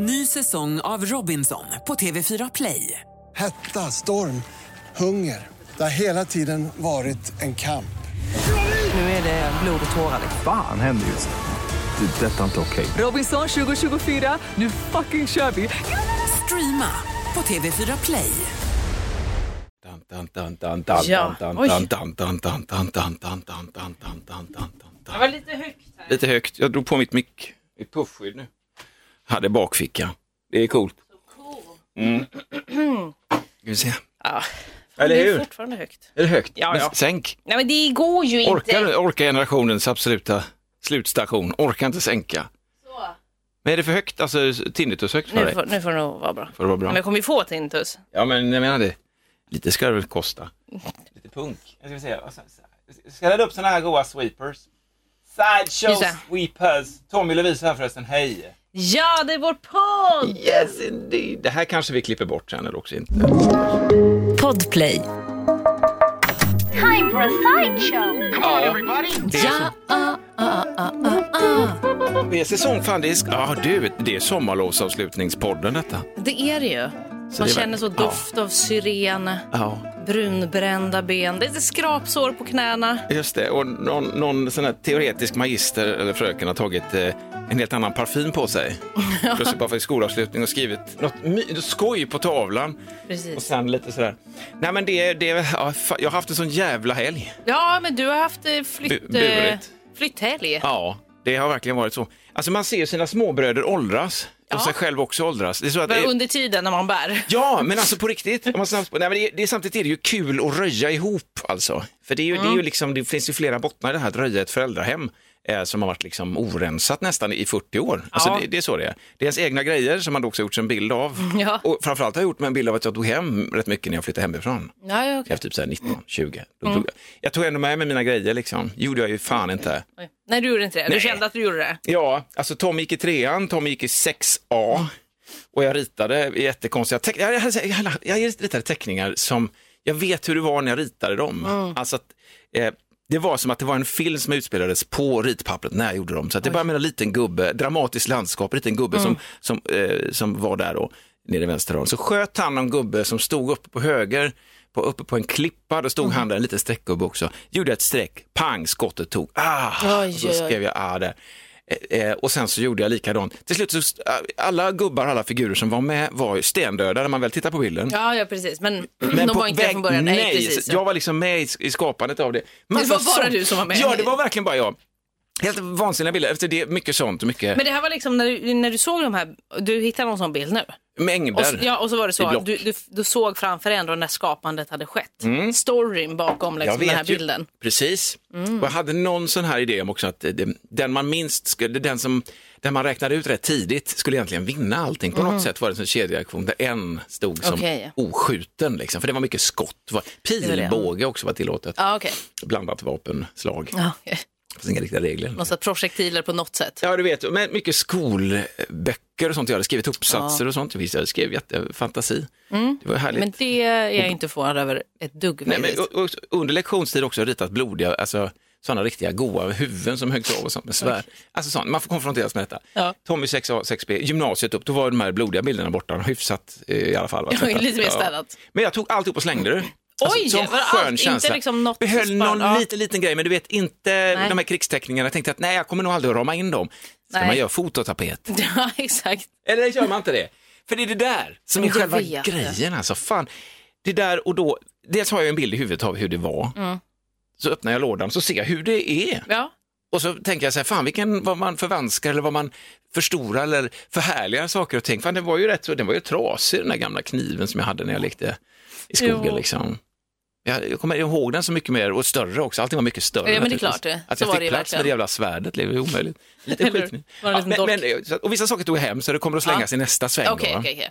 Ny säsong av Robinson på TV4 Play. Hetta, storm, hunger. Det har hela tiden varit en kamp. Nu är det blod och tårar. Fan händer just det. det är detta är inte okej. Okay. Robinson 2024, nu fucking kör vi. Streama på TV4 Play. Ja, oj. Det var lite högt här. Lite högt. Jag drog på mitt mick. Mitt puffskydd nu. Hade bakficka. Det är coolt. Mm. Ska vi se. Ja. Eller det är hur? fortfarande högt. Är det högt? Ja, Men ja. Sänk. Nej men det går ju inte. Orkar, orkar generationens absoluta slutstation. Orkar inte sänka. Men är det för högt? Alltså tinnitus högt för Nu dig? får, nu får det nog vara bra. Får det vara bra? Men jag kommer ju få tinnitus. Ja, men jag menar det. Lite ska det väl kosta. Lite punk. Jag ska se. vad sa- Ska jag ladda upp såna här goa sweepers? Sideshow Just det. sweepers. Tommy Lovisa här förresten, hej. Ja, det är vår podd! Yes indeed. Det här kanske vi klipper bort sen eller också inte. Podplay. Time for a sideshow. Ja, ah, ah, ah, ah, ah. Det är säsong, fan det är, ja du, det är sommarlovsavslutningspodden detta. Det är det ju. Så Man det känner så doft av syren, Ja, brunbrända ben, lite skrapsår på knäna. just det. Och någon, någon sån teoretisk magister eller fröken har tagit eh, en helt annan parfym på sig. Plötsligt bara för skolavslutning och skrivit något skoj på tavlan. Och Precis. sen lite sådär. Nej men det, det ja, jag har haft en sån jävla helg. Ja, men du har haft eh, flytt, Bu- eh, flytthelg. Ja, det har verkligen varit så. Alltså man ser sina småbröder åldras och Ja. sig själv också åldras. Det är så att under tiden när man bär. Ja, men alltså på riktigt. Om man snabbt, nej, men det, det är, samtidigt är det ju kul att röja ihop alltså. För det, är ju, det, är ju liksom, det finns ju flera bottnar i det här att röja ett föräldrahem eh, som har varit liksom orensat nästan i 40 år. Alltså Ja. det, det är så det är. Det är ens egna grejer som man då också gjort en bild av. Ja. Och framförallt har jag gjort mig en bild av att jag tog hem rätt mycket när jag flyttade hemifrån. Ja, ja, Jag okej. var typ så här 19, 20. Då tog jag, jag tog ändå med mig mina grejer liksom. gjorde jag ju fan inte. Oj. Nej, du gjorde inte det. Du Nej. kände att du gjorde det. Ja, alltså Tom gick i trean, Tom gick i 6A och jag ritade jättekonstiga teckningar. Jag, jag, jag, jag ritade teckningar som, jag vet hur det var när jag ritade dem. Alltså att, eh, det var som att det var en film som utspelades på ritpappret när jag gjorde dem. Så att det var med en liten gubbe, dramatiskt landskap, en liten gubbe som, som, eh, som var där då, nere i vänster hörn. Så sköt han någon gubbe som stod uppe på höger, på, uppe på en klippa, då stod han där, en liten streckgubbe också. Gjorde ett streck, pang, skottet tog, ah, Oj, och så skrev jag ah där. Eh, eh, och sen så gjorde jag likadant. Till slut så, st- alla gubbar, alla figurer som var med var ju stendöda när man väl tittar på bilden. Ja, ja precis. Men, Men de var inte väg- från början. Nej, Nej, precis. jag var liksom med i, i skapandet av det. Men Det var bara så- du som var med. Ja, det var verkligen bara jag. Helt vansinniga bilder. Efter det, mycket sånt mycket Men det här var liksom när du, när du såg de här, du hittade någon sån bild nu? Mängder. Och så, ja, och så var det så, du, du, du såg framför dig ändå när skapandet hade skett. Storyn bakom liksom, den här bilden. Mm. Ju. Precis. Och jag hade någon sån här idé om också att det, den man minst skulle, den som den man räknade ut rätt tidigt skulle egentligen vinna allting. På något sätt var det en kedjereaktion där en stod som Mm. Okej. oskjuten. Liksom, för det var mycket skott. Pilbåge också var tillåtet. Ja, okej. Blandat vapenslag. Ja, okej. Det finns inga riktiga regler. Sorts projektiler på något sätt. Ja, du vet, med mycket skolböcker och sånt. Jag hade skrivit uppsatser och sånt. Visst, jag skrev jättefantasi. Det var härligt. Mm. Men det är jag inte förvånad över ett dugg Nej, men, och, och, under lektionstid också ritat blodiga, alltså sådana riktiga goa huvuden som höggs av och sånt med svärd. Alltså sånt, man får konfronteras med detta. Ja. Tommy 6A, 6B, gymnasiet upp, då var de här blodiga bilderna borta, hyfsat eh, i alla fall. Va? Ja, lite mer städat. Men jag tog alltihop och slängde det. Oj, som var skön allt, inte känsla. liksom något Behöll någon ja. liten, liten grej, men du vet inte de här krigsteckningarna. Jag tänkte att nej, jag kommer nog aldrig att rama in dem. Ska Nej. man göra fototapet? Ja, exakt. Eller gör man inte det? För det är det där som är själva vet grejen. Alltså, fan. Det där och då, dels har jag en bild i huvudet av hur det var. Mm. Så öppnar jag lådan så ser jag hur det är. Ja. Och så tänker jag så här, fan vilken, vad man förvanskar eller vad man förstorar eller förhärligar saker och ting. Fan det var ju rätt så, den var ju trasig den där gamla kniven som jag hade när jag lekte i skogen Jo. liksom. Jag, kommer ihåg den så mycket mer och större också, allting var mycket större. Ja, men det är klart det. Att Så jag fick det plats med verkligen. det jävla svärdet, det var omöjligt. Lite Eller skit. Ja, men, men, och vissa saker tog jag hem så det kommer att slängas i nästa sväng. Okej, då, okej, okej.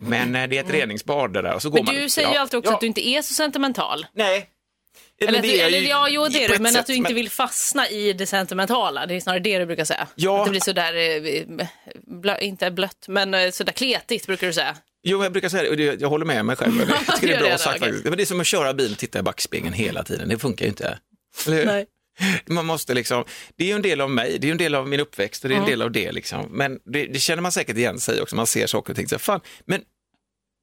Men eh, det är ett reningsbad det där. Och så går Men man, du säger ju ja, alltid också ja, att du inte är så sentimental. Nej. Eller, det du, eller ju- ja, jo det är du, men sätt, att du inte men- vill fastna i det sentimentala. Det är snarare det du brukar säga. Ja. Att det blir sådär, eh, blö, inte blött, men eh, sådär kletigt brukar du säga. Jo, jag brukar säga det och det, jag håller med mig själv. Jag tycker det är bra det, sagt okej. faktiskt. Men det är som att köra bil och titta i backspegeln hela tiden. Det funkar ju inte. Nej. Man måste liksom, det är ju en del av mig, det är ju en del av min uppväxt och det är en del av det. Liksom. Men det, det känner man säkert igen sig också, man ser saker och ting. Så, fan, men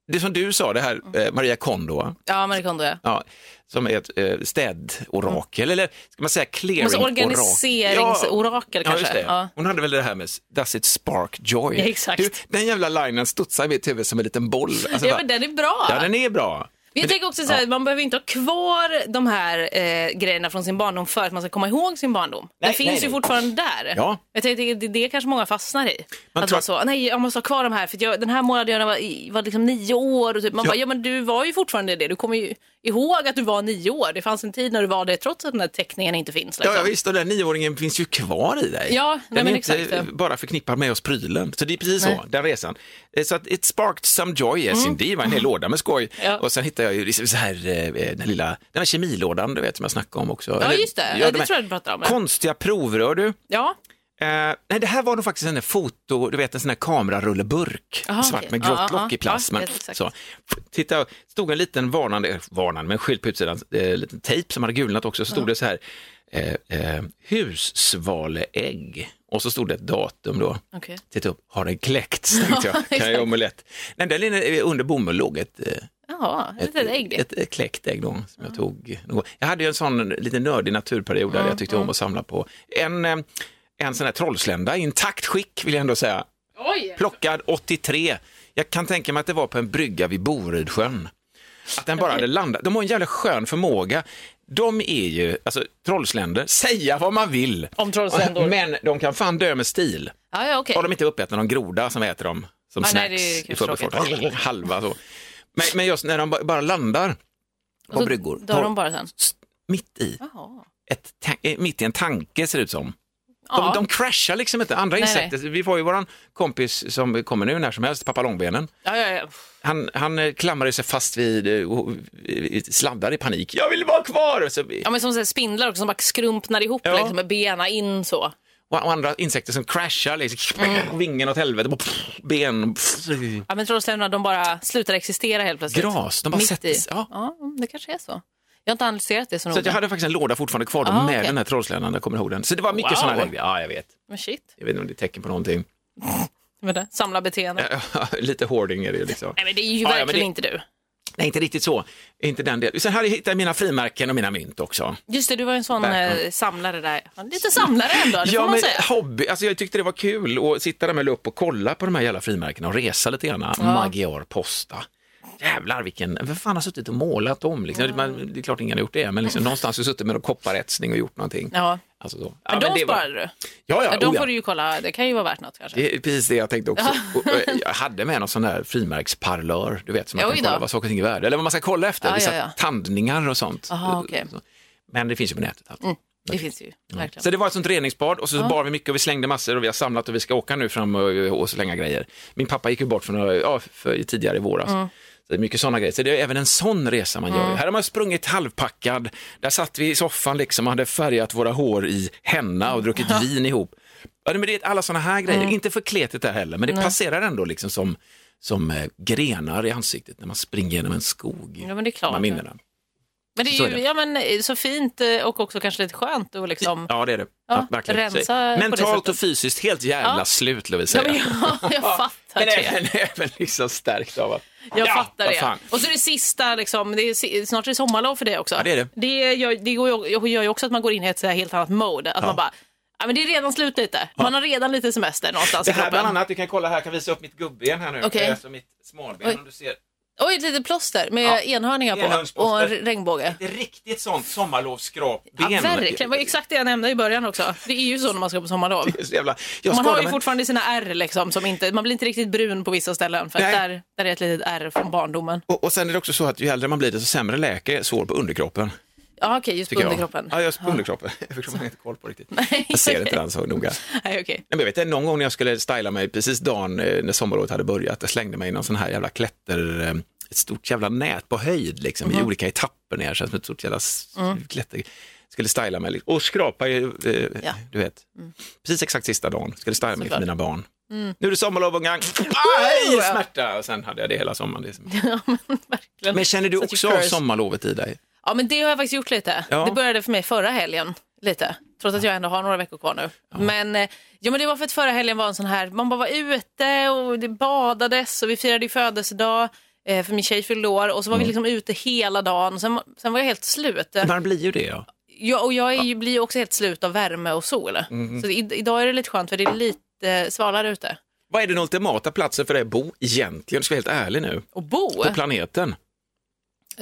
det som du sa, det här eh, Maria Kondo? Ja, Marie Kondo ja. ja, som är ett eh, städorakel, eller ska man säga clearing-orakel? organiseringsorakel Ja, kanske. Ja. Hon hade väl det här med Does it spark joy? Ja, exakt. Du, den jävla linen studsar i mitt huvud som en liten boll. Alltså, Ja, bara- men den är bra. ja, den är bra. Men jag tänker också så här, man behöver inte ha kvar de här eh, grejerna från sin barndom för att man ska komma ihåg sin barndom. Nej, det finns nej, ju nej. fortfarande där. Ja. Jag tänker, det, det kanske många fastnar i. Man att tror man så, nej jag måste ha kvar de här för jag, den här månaden jag var, var liksom nio år och typ, man Ja. bara, ja men du var ju fortfarande det. Du kommer ju ihåg att du var nio år. Det fanns en tid när du var det trots att den här teckningen inte finns. Ja, Liksom. ja visst, och den nioåringen finns ju kvar i dig. Ja, den nej, är men inte exakt. bara förknippad med oss prylen. Så det är precis Nej. så, den resan. Eh, Så att it sparked some joy, yes indeed, det var en hel låda med skoj. Ja. Och sen hittade jag ju liksom så här, eh, den lilla, den här kemilådan, du vet, som jag snackade om också. Ja, Eller- just det. Ja, de det tror jag du pratar om. Konstiga provrör du. Ja, Eh, nej, det här var nog faktiskt en foto, du vet en sån här kamerarulleburk, Aha, svart okej. med grått Ja, ja, lock i ja. plast. Ja, så. Titta, stod en liten varnande, eh, varnande men skylt på utsidan, eh, liten tejp som hade gulnat också, så stod det så här, eh, eh, hussvaleägg. Och så stod det ett datum då. okej. Titta upp, har den kläckts? Tänkte jag, kan jag göra omelett? Nej, där inne under bomull låg ett, eh, Jaha, ett litet ägg ett, ett kläckt ägg då, som jag tog. Jag hade ju en sån lite nördig naturperiod där jag tyckte om att samla på en, eh, en sån här trollslända i intakt skick vill jag ändå säga. Oj! Plockad 83. Jag kan tänka mig att det var på en brygga vid Borudsjön. Att den bara hade landat. De har en jävla skön förmåga. De är ju, alltså trollsländor, säga vad man vill. Om trollsländor. Men de kan fan dö med stil. Ja, ja, okej. Har de inte uppätna någon groda som äter dem som Ah, snacks nej, i? Halva så. Men, men just när de ba- bara landar på Så bryggor, Dör de bara sen? mitt i, ett, eh, mitt i en tanke ser det ut som. De, Ja. de crashar liksom inte. Andra Nej, insekter, vi får ju våran kompis som kommer nu när som helst, pappa Långbenen. Ja, ja, ja. Han, han eh, klamrar sig fast vid eh, och, eh, sladdar i panik. Jag vill vara kvar! Och, så, ja men som så spindlar också som bara skrumpnar ihop Ja. liksom, med benen in så. och andra insekter som crashar, liksom, Mm. vingen åt helvete, pff, ben, pff, Ja, men trollsländerna de bara slutar existera helt plötsligt. Gras, de bara sätter sig- ja. ja, det kanske är så. Jag har inte analyserat det så Så noga. att jag hade faktiskt en låda fortfarande kvar då Ah, med okej. den här trollsländan, jag kommer ihåg den. Så det var mycket Wow. sådana längder. Ja, jag vet. Men shit, Jag vet inte om det är tecken på någonting. vad det? Samla beteende. Lite hoarding är det ju liksom. Nej men det är ju Ja, ja, verkligen det- inte du. Nej, inte riktigt så. Inte den delen. Sen hade jag hittat mina frimärken och mina mynt också. Just det, du var en sån Verkligen. eh, samlare där. Ja, Lite samlare ändå, det får Ja, man men säga. hobby. Alltså, jag tyckte det var kul att sitta där med lupp och kolla på de här jävla frimärkena och resa lite grann. Magyar Posta. Jävlar vilken, vem fan har suttit och målat dem? Liksom? Man, det är klart ingen har gjort det, men liksom, någonstans har suttit med någon kopparetsning och gjort någonting. Ja. Alltså, så. Men Ja, de det var- sparade du. Ja, ja, Ja, de oh, ja. får du ju kolla, det kan ju vara värt något kanske. Det är precis det jag tänkte också. Och, och, jag hade med någon sån där frimärksparlör, du vet, som man kan kolla vad saker och ting är värda, eller vad man ska kolla efter, Ja, vissa ja, ja. tandningar och sånt. Aha. Så. Men det finns ju på nätet. Allt. Det finns ju, verkligen. Så det var ett sånt reningsbad och så bar vi mycket och vi slängde massor och vi har samlat och vi ska åka nu fram och, och slänga grejer. Min pappa gick ju bort för, några, ja, för tidigare i våras. Mm. Så det är mycket sådana grejer. Så det är även en sån resa man gör. Här har man sprungit halvpackad. Där satt vi i soffan liksom och hade färgat våra hår i henna och druckit vin ihop. Ja, men det är alla såna här grejer. Mm. Inte för kletigt där heller, men det passerar ändå liksom som, som eh, grenar i ansiktet när man springer genom en skog. Ja, men det är klart. Minnena. Men det Så är är ju det. ja, men, eh, så fint eh, och också kanske lite skönt att liksom... Ja, det är det. Ja, Ja, rensa Så- Mentalt och fysiskt helt jävla Ja. slut, Lovisa. Ja, men jag, jag fattar Men det. även, även liksom stärkt av att... Jag Ja, fattar det. Och så det sista, liksom, det är, snart är det sommarlov för det också. Det är det. Det gör, det gör ju också att man går in i ett så helt annat mode. Att man bara, ja, men det är redan slut lite. Man har redan lite semester någonstans Det i här kroppen. bland annat, du kan kolla här, jag kan visa upp mitt gubbben här nu. Är Alltså mitt smalben, om du ser. Oj, ett litet plåster med Ja. enhörningar på och en regnbåge. Är riktigt sånt sommarlovsskrapben. Ja, verkligen. Det var exakt det jag nämnde i början också. Det är ju så när man ska på sommarlov. Jävla... Man har ju mig. fortfarande sina ärr liksom, som inte, man blir inte riktigt brun på vissa ställen för där, där är ett litet ärr från barndomen. Och, och sen är det också så att ju äldre man blir desto sämre läker sår på underkroppen. Ja okej, just på jag. underkroppen. Ja, just på underkroppen. Jag har inte koll på riktigt. Nej. Jag ser inte den så noga. Nej, okej. Nej, men jag vet, någon gång när jag skulle styla mig precis dagen eh, när sommarlovet hade börjat, jag slängde mig i någon sån här jävla klätter, eh, ett stort jävla nät på höjd liksom, Mhm. i olika etapper ner, som ett stort jävla Mm. klätter. Skulle styla mig liksom. och skrapa, eh, Ja. du vet, precis exakt sista dagen, skulle styla mig för. Mm. mina barn. Nu är det sommarlov ungar, aj smärta, och sen hade jag det hela sommaren. Det är som- Ja, men verkligen. Men känner du också av sommarlovet i dig? Ja, men det har jag faktiskt gjort lite. Ja. Det började för mig förra helgen. lite. Trots att jag ändå har några veckor kvar nu. Men, eh, ja, men det var för att förra helgen var en sån här, man bara var ute och det badades och vi firade ju födelsedag. eh, För min tjej fyllde år och så var vi liksom ute hela dagen. Och sen, sen var jag helt slut. Man blir ju det ja. Ja, och jag är, ju- blir ju också helt slut av värme och sol. Så i, idag är det lite skönt för det är lite svalare ute. Vad är den ultimata platsen för dig att bo egentligen? Du ska vara helt ärlig nu. Och bo, På planeten.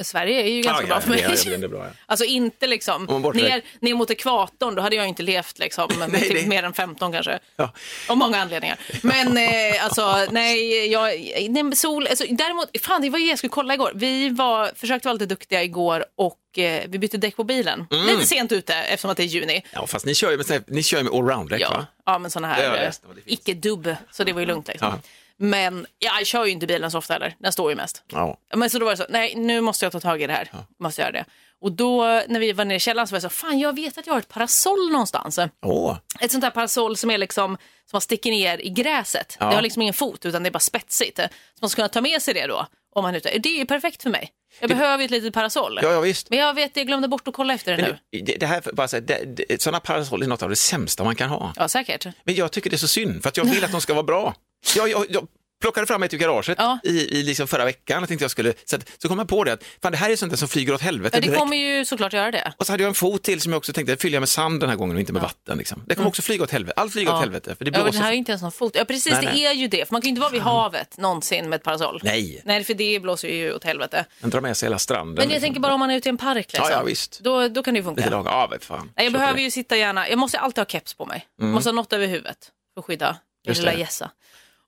Sverige är ju ganska Ja, bra ja, för mig. ja, ja, det är bra, ja. Alltså inte liksom ner, ner mot ekvatorn, då hade jag inte levt liksom med Nej, typ det- mer än 15 kanske. Ja. Av många anledningar. Men eh, alltså nej, jag, nej sol, alltså, däremot, fan det var ju jag skulle kolla igår. Vi var, försökte vara lite duktiga igår och eh, vi bytte däck på bilen. Mm. Lite sent ute eftersom att det är juni. Ja, fast ni kör ju med, ni kör ju med allround-däck Ja, va? ja men sådana här eh, icke-dubb, så det var ju lugnt liksom. Ja. Men ja, jag kör ju inte bilen så ofta heller, den står ju mest. Ja. Men så då var det så, nej nu måste jag ta tag i det här. Måste göra det. Och då när vi var nere i källaren så var jag så, fan jag vet att jag har ett parasoll någonstans. Åh, Ett sånt här parasoll som är liksom, som man sticker ner i gräset. Ja. Det har liksom ingen fot utan det är bara spetsigt. Så man ska kunna ta med sig det då. Om man är ute. Det är ju perfekt för mig. Jag behöver ju ett litet parasoll. ja, ja visst. Men jag vet, jag glömde bort att kolla efter det nu. Men det, det här, bara så här, det, det, sådana parasoll är något av det sämsta man kan ha. Ja, säkert. Men jag tycker det är så synd, för att jag vill att de ska vara bra. Jag, jag, jag plockade fram ett ur garaget Ja. i, i liksom förra veckan och tänkte jag skulle, så, att, så kom jag på det att fan, det här är sånt där som flyger åt helvete Ja, det direkt. kommer ju såklart göra det. Och så hade jag en fot till som jag också tänkte fylla med sand den här gången och inte med vatten. Liksom. Det kommer också flyga åt helvete. Allt flyger åt helvete. För det Mm. Ja, blåser. det här är inte ens någon fot. Ja, precis, Nej, det nej. är ju det. För man kan ju inte vara vid havet någonsin med ett parasoll. Nej. Nej, för det blåser ju åt helvete. Den drar med sig hela stranden. Men jag liksom. tänker bara om man är ute i en park liksom. Ja, ja, visst. Då, då kan det ju funka. Lite lag. Ja, vet fan. Nej, jag Kör behöver på ju sitta gärna, jag måste alltid ha keps på mig. Jag måste ha något över huvudet för att skydda min lilla det. gässa.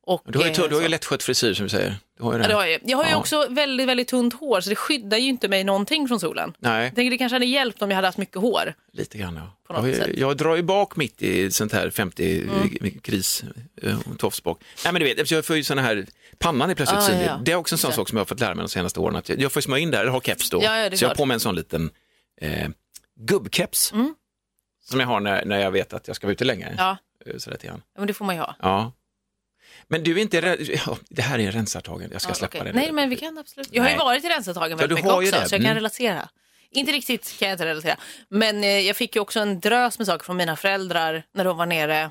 Och. Du har ju, eh, du har ju lättskött frisyr som du säger. Du har ju det. Ja, det har jag. jag har ju Ja. också väldigt, väldigt tunt hår så det skyddar ju inte mig någonting från solen. Nej, Jag tänker det kanske hade hjälpt om jag hade haft mycket hår. lite grann. Ja. Jag, sätt. jag drar ju bak mitt i sånt här 50 Mm. kris, eh, tofsbak. Nej, men du vet, jag får ju såna här, pannan är plötsligt Ah, synlig. ja. Det är också en sån sak som jag har fått lära mig de senaste åren. Att jag, jag får smörja in där, eller ha keps då. Ja, ja, så jag har klart. på mig en sån liten eh, gubbkeps. Mm. Som jag har när, när jag vet att jag ska vara ute länge. Ja, Så lite grann. men det får man ju ha. Ja. Men du är inte rädd, ja, det här är rensartagen, jag ska Ja, släppa okej. det. Nej, men vi kan absolut. Jag har ju Nej. varit i Rensartagen Ja, väldigt mycket också, det. så jag kan Mm. relatera. Inte riktigt kan jag inte relatera, men eh, jag fick ju också en drös med saker från mina föräldrar när de var nere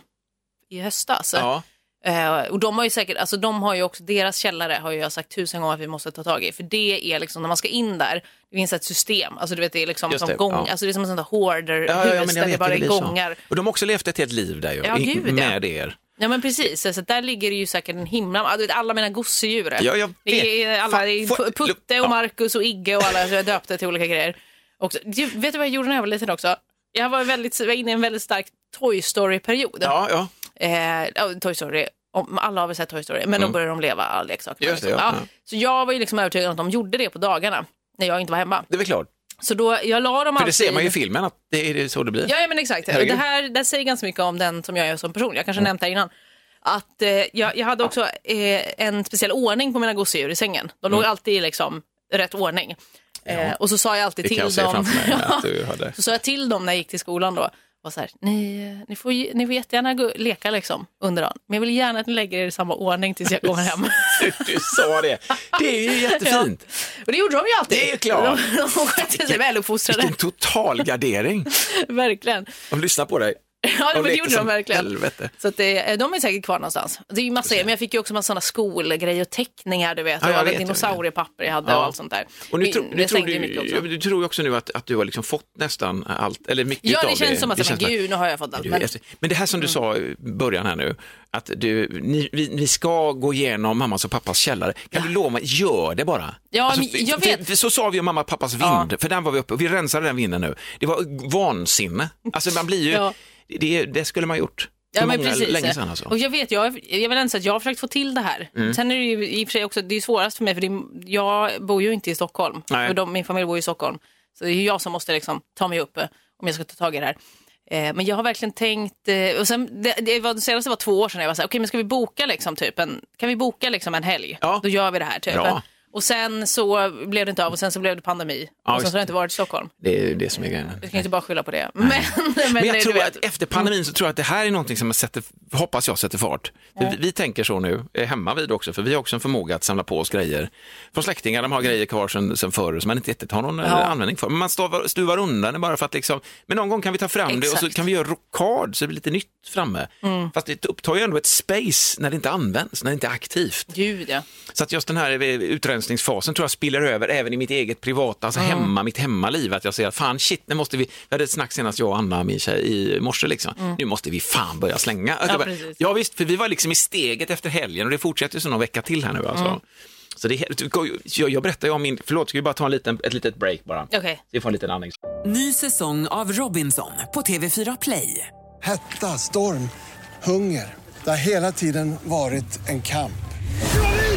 i höstas. Ja, Eh, och de har ju säkert, alltså de har ju också, deras källare har ju jag sagt tusen gånger att vi måste ta tag i. För det är liksom, när man ska in där, det finns ett system. Alltså du vet, det är liksom som det, gång, ja. alltså det är som en sån där hoarder-hus ja, ja, där jag det bara är blir så. gångar. Och de har också levt ett helt liv där ju, Ja, gud, ja. med er. Ja men precis, så där ligger det ju säkert en himla, alltså, vet, alla mina gosedjur. Ja, jag vet. alla, Fan, Putte och Marcus och Igge och alla, så jag döpte till olika grejer. Också. Du, vet du vad jag gjorde när jag var liten också? Jag var, väldigt, var inne i en väldigt stark Toy Story-period. Ja, ja. Eh, Toy Story, alla har väl sett Toy Story, men då började de leva alla leksakerna. Mm. Just det, ja. ja. Så jag var ju liksom övertygad om att de gjorde det på dagarna när jag inte var hemma. det är klart. Så då, jag la dem För det alltid... ser man ju i filmen att det är så det blir. Ja, ja men exakt. Herregud. Det här det säger ganska mycket om den som jag är som person. Jag kanske nämnt det här innan. Att eh, jag, jag hade också eh, en speciell ordning på mina gosedjur i sängen. De låg alltid i liksom rätt ordning. Eh, och så sa jag alltid det till dem. mig Ja. Så sa jag till dem när jag gick till skolan då. Var så här, ni, ni, får, ni får jättegärna gå, leka liksom under dagen. Men jag vill gärna att ni lägger er i samma ordning tills jag kommer hem. Du sa det. Det är ju jättefint. och det gjorde de ju alltid. Det är klart. De, de skötte sig väluppfostrade. Vilken total gardering. Verkligen. De lyssnar på dig. Ja, men det gjorde de verkligen. Helvete. Så att det, de är säkert kvar någonstans. Det är ju massa, men jag fick ju också massa sådana skolgrejer och teckningar, du vet. Ja, jag och vet, dinosauriepapper jag hade Ja. och allt sånt där. Och nu, Det- tro, det nu tror du, ja, men du tror ju också nu att, att du har liksom fått nästan allt, eller mycket Ja, av det känns som att, men känns gud, nu har jag fått allt. Men, men... men det här som du sa i början här nu, att du, ni, vi, vi ska gå igenom mammas och pappas källare. Kan du lova gör det bara. Alltså, Ja, men för- jag för- vet. För, så sa vi om mamma och pappas vind, Ja. för den var vi uppe och vi rensade den vinden nu. Det var vansinne. Alltså man blir ju, Ja. Det, det skulle man gjort. För Ja, men många, precis. alltså. Och jag vet, jag, jag vill säga att jag har försökt få till det här. Mm. Sen är det ju i och för sig också, det är svårast för mig för det jag bor ju inte i Stockholm. Nej. Och de, min familj bor i Stockholm. Så det är jag som måste liksom ta mig upp eh, om jag ska ta tag i det här. Eh, men jag har verkligen tänkt, eh, och sen, det, det, var, det senaste var två år sedan jag var så här, okej men ska vi boka liksom typ en, kan vi boka liksom en helg? Ja. Då gör vi det här typ. Bra. Och sen så blev det inte av och sen så blev det pandemi. Ja, och sen så har jag inte varit i Stockholm. Det är det som är grejen. Du kan inte bara skylla på det. Men, men, Men jag tror att efter pandemin så tror jag att det här är någonting som jag sätter, hoppas jag sätter fart. För vi, vi tänker så nu, eh, hemma vid också, för vi har också en förmåga att samla på oss grejer från släktingar, de har grejer kvar sen, sen förr som man inte riktigt har någon eh, användning för. Men man stuvar, stuvar undan det bara för att liksom, men någon gång kan vi ta fram det och så Exakt. kan vi göra rockad så det blir lite nytt framme. Mm. Fast det upptar ju ändå ett space när det inte används, när det inte är aktivt. Gud ja. Så att just den här eh, utrensningsfasen tror jag spiller över även i mitt eget privata, alltså hemma, mitt hemmaliv. Att jag säger att fan shit, nu måste vi, vi hade ett snack senast jag och Anna, min tjej, i morse liksom. Nu måste vi fan börja slänga. Att jag bara, precis. ja visst, för vi var liksom i steget efter helgen och det fortsätter ju så någon vecka till här nu alltså. Så det jag, jag berättar ju om min, förlåt, ska vi bara ta en liten, ett litet break bara? Okej. Så vi får en liten andning. Ny säsong av Robinson på TV4 Play. Hetta, storm, hunger. Det har hela tiden varit en kamp.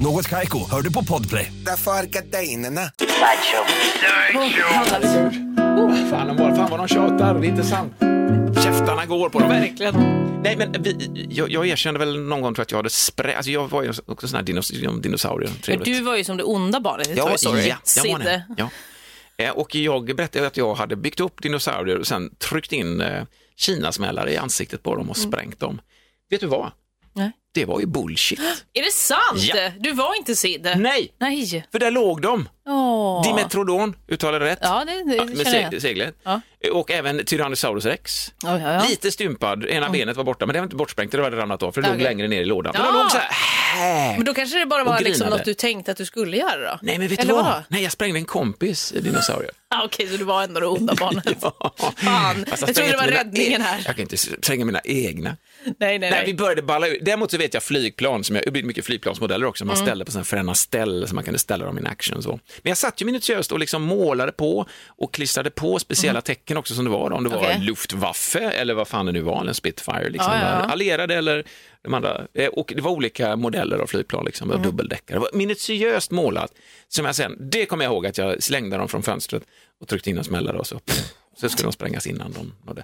Något Kaiko, hör du på Podplay. Därför är gardinerna. Fan, de bara, fan vad de tjatar, det är inte sant. Käftarna går på dem. Verkligen. Nej, men vi, jag, jag erkände väl någon gång tror jag, att jag hade sprä... Alltså jag var ju också sån här dinos, dinosaurier. Men Trevligt. du var ju som det onda barnet i Ja, Toy Story. ja, jag var det. Ja. Eh, Och jag berättade att jag hade byggt upp dinosaurier och sen tryckt in eh, kinasmällare i ansiktet på dem och sprängt dem. Vet du vad? Nej. Det var ju bullshit. Är det sant? Ja. Du var inte Sid? Nej, Nej. för där låg de. Åh. Dimetrodon, uttalade rätt. Ja, det, det Ja, med känner jag. se- seglet. Ja. Och även Tyrannosaurus rex. Ja, ja, ja. Lite stympad, ena benet var borta, men det var inte bortsprängt, det hade ramlat av för det Ja, låg längre ner i lådan. Men låg så här, Men då kanske det bara var liksom något du tänkte att du skulle göra då? Nej men vet Eller du vad? vadå? Nej, jag sprängde en kompis dinosaurier. Ah, Okej, så du var ändå det onda barnet. Ja. Fan, Fast jag trodde det var mina räddningen e- här. Jag kan inte spränga mina egna. Nej, nej, Nej, nej. vi började balla ut. Däremot så vet jag flygplan, som jag, blir mycket flygplansmodeller också, Mm. man ställde på sådana fräna ställ så man kunde ställa dem in action. Så. Men jag satt ju minutiöst och liksom målade på och klistrade på speciella tecken också som det var. då. Om det var Mm. Okej. Luftwaffe eller vad fan det nu var, en Spitfire, liksom, Ja, ja, allierade eller de andra. Eh, Och det var olika modeller av flygplan, liksom, Mm. dubbeldäckare. Det var minutiöst målat. Som jag sen, det kommer jag ihåg att jag slängde dem från fönstret och tryckte in en smällare och så, pff, så skulle de sprängas innan de nådde.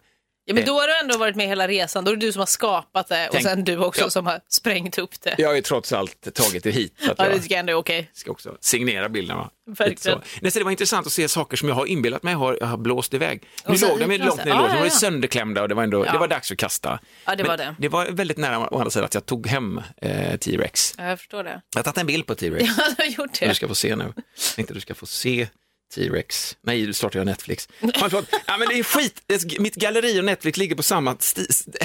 Ja, men då har du ändå varit med hela resan. Då är det du som har skapat det och Tänk- sen du också Ja. som har sprängt upp det. Jag har ju trots allt tagit det hit. Så att Ja, det tycker jag ändå är okej. ska också signera bilderna. Verkligen. Nej, så det var intressant att se saker som jag har inbillat mig har, har blåst iväg. Nu Och så- låg de långt ner i lådan, de var ja. sönderklämda och det var, ändå, Ja. det var dags att kasta. Ja, det var det. Det var väldigt nära å andra sidan att jag tog hem eh, T-Rex. Ja, jag förstår det. Jag har tagit en bild på T-Rex. Ja, du har gjort det. du ska få se nu. Jag tänkte du ska få se T-Rex. Nej, du startar jag Netflix. Ja, förlåt. ja, men det är skit. Mitt galleri och Netflix ligger på samma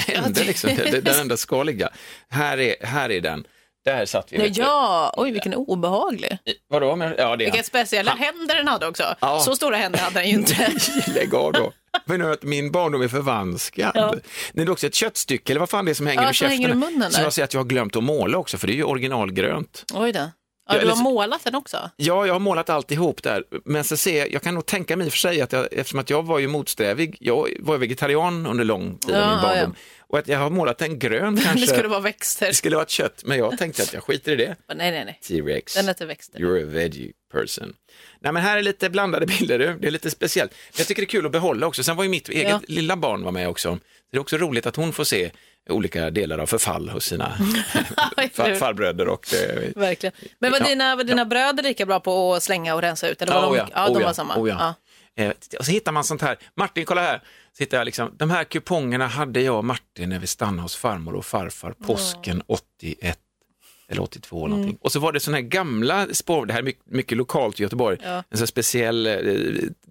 ände, liksom. där den enda ska ligga. Här är, här är den. Där satt vi. Ja, ja, oj vilken obehaglig. Vadå? Men, ja, det Vilka speciella händer den hade också. Ja. Så stora händer hade den ju inte. Lägg av då. Men nu att min barndom är förvanskad. Ja. Det är också ett köttstycke, eller vad fan det är som hänger Ja, som käften. hänger munnen där. jag säger att jag har glömt att måla också, för det är ju originalgrönt. Oj då. Ja, du har målat den också? Ja, jag har målat alltihop där, men så ser jag, jag kan nog tänka mig i och för sig att jag, eftersom att jag var ju motsträvig, jag var ju vegetarian under lång tid Ja, min barndom, ja. och att jag har målat den grön kanske, Det skulle vara växter. det skulle vara kött, men jag tänkte att jag skiter i det. Nej, nej, nej. T-Rex. Den heter växter. You're a veggie person. Nej men här är lite blandade bilder, du. det är lite speciellt. Men jag tycker det är kul att behålla också. Sen var ju mitt eget Ja. lilla barn var med också. Det är också roligt att hon får se olika delar av förfall hos sina far, farbröder och eh, Verkligen. Men var Ja, dina, var dina bröder lika bra på att slänga och rensa ut? Eller var Ja, de, ja, ja, de var ja, samma? oh ja. Eh, och så hittar man sånt här. Martin, kolla här. Så hittar jag liksom, de här kupongerna hade jag och Martin när vi stannade hos farmor och farfar påsken 81 eller 82 eller Mm. någonting. Och så var det såna här gamla spår, det här är mycket, mycket lokalt i Göteborg, Ja. en sån här speciell eh,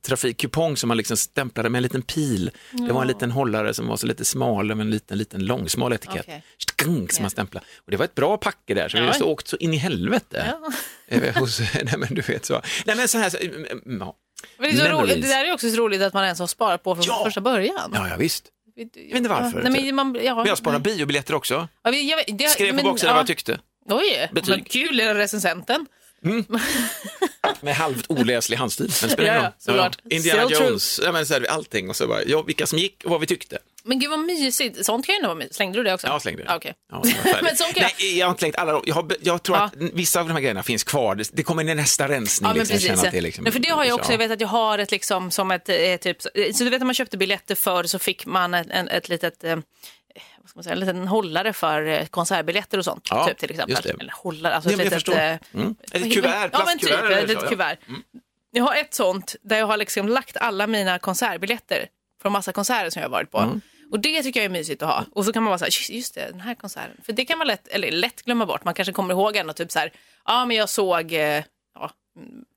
trafikkupong som man liksom stämplade med en liten pil. Det var en liten hållare som var så lite smal med en liten, liten långsmal etikett. Okej. Skunk, som man stämplade. Och det var ett bra packe där, så vi Ja. har åkt så in i helvete. Ja. Eh, hos, nej men du vet så. Nej men så här, så, mm, ja. Men det, är så det där är också så roligt att man ens har sparat på från Ja. första början. Ja, ja visst. Jag vet inte varför. Nej, men, man, ja, Men jag sparar biobiljetter också. Ja, jag, det, Skrev på men, baksidan ja. vad jag tyckte. Oj, Betyg. vad kul, är recensenten. Med halvt oläslig handstil. Men spelar Ja, ja, såklart. Indiana Still. Jones, ja, men så här, allting och så bara, ja, vilka som gick och vad vi tyckte. Men gud vad mysigt. Sånt kan ju vara mysigt. Slängde du det också? Ja, slängde det. Ah, Okej. Ja. Men sånt kan. Nej, jag har inte slängt alla jag, har, jag tror Ja. att vissa av de här grejerna finns kvar. Det, det kommer i nästa rensning. Ja, men liksom. Precis. är liksom, men för det har jag också, ja. jag vet att jag har ett liksom som ett, eh, typ, så du vet när man köpte biljetter för så fick man ett, en, ett litet, eh, vad ska man säga, en liten hållare för eh, konsertbiljetter och sånt. Ja, typ till exempel. Eller hållare, alltså Ja, ett litet... eh, Mm. Ett kuvert, Ja men typ, ett litet kuvert. Jag har ett sånt där jag har liksom lagt alla mina konsertbiljetter från massa konserter som jag har varit på. Mm. Och det tycker jag är mysigt att ha. Och så kan man vara så här, "Just- det, den här konserten. För det kan man lätt, eller lätt glömma bort. Man kanske kommer ihåg ändå typ så här, ja men jag såg eh, mm,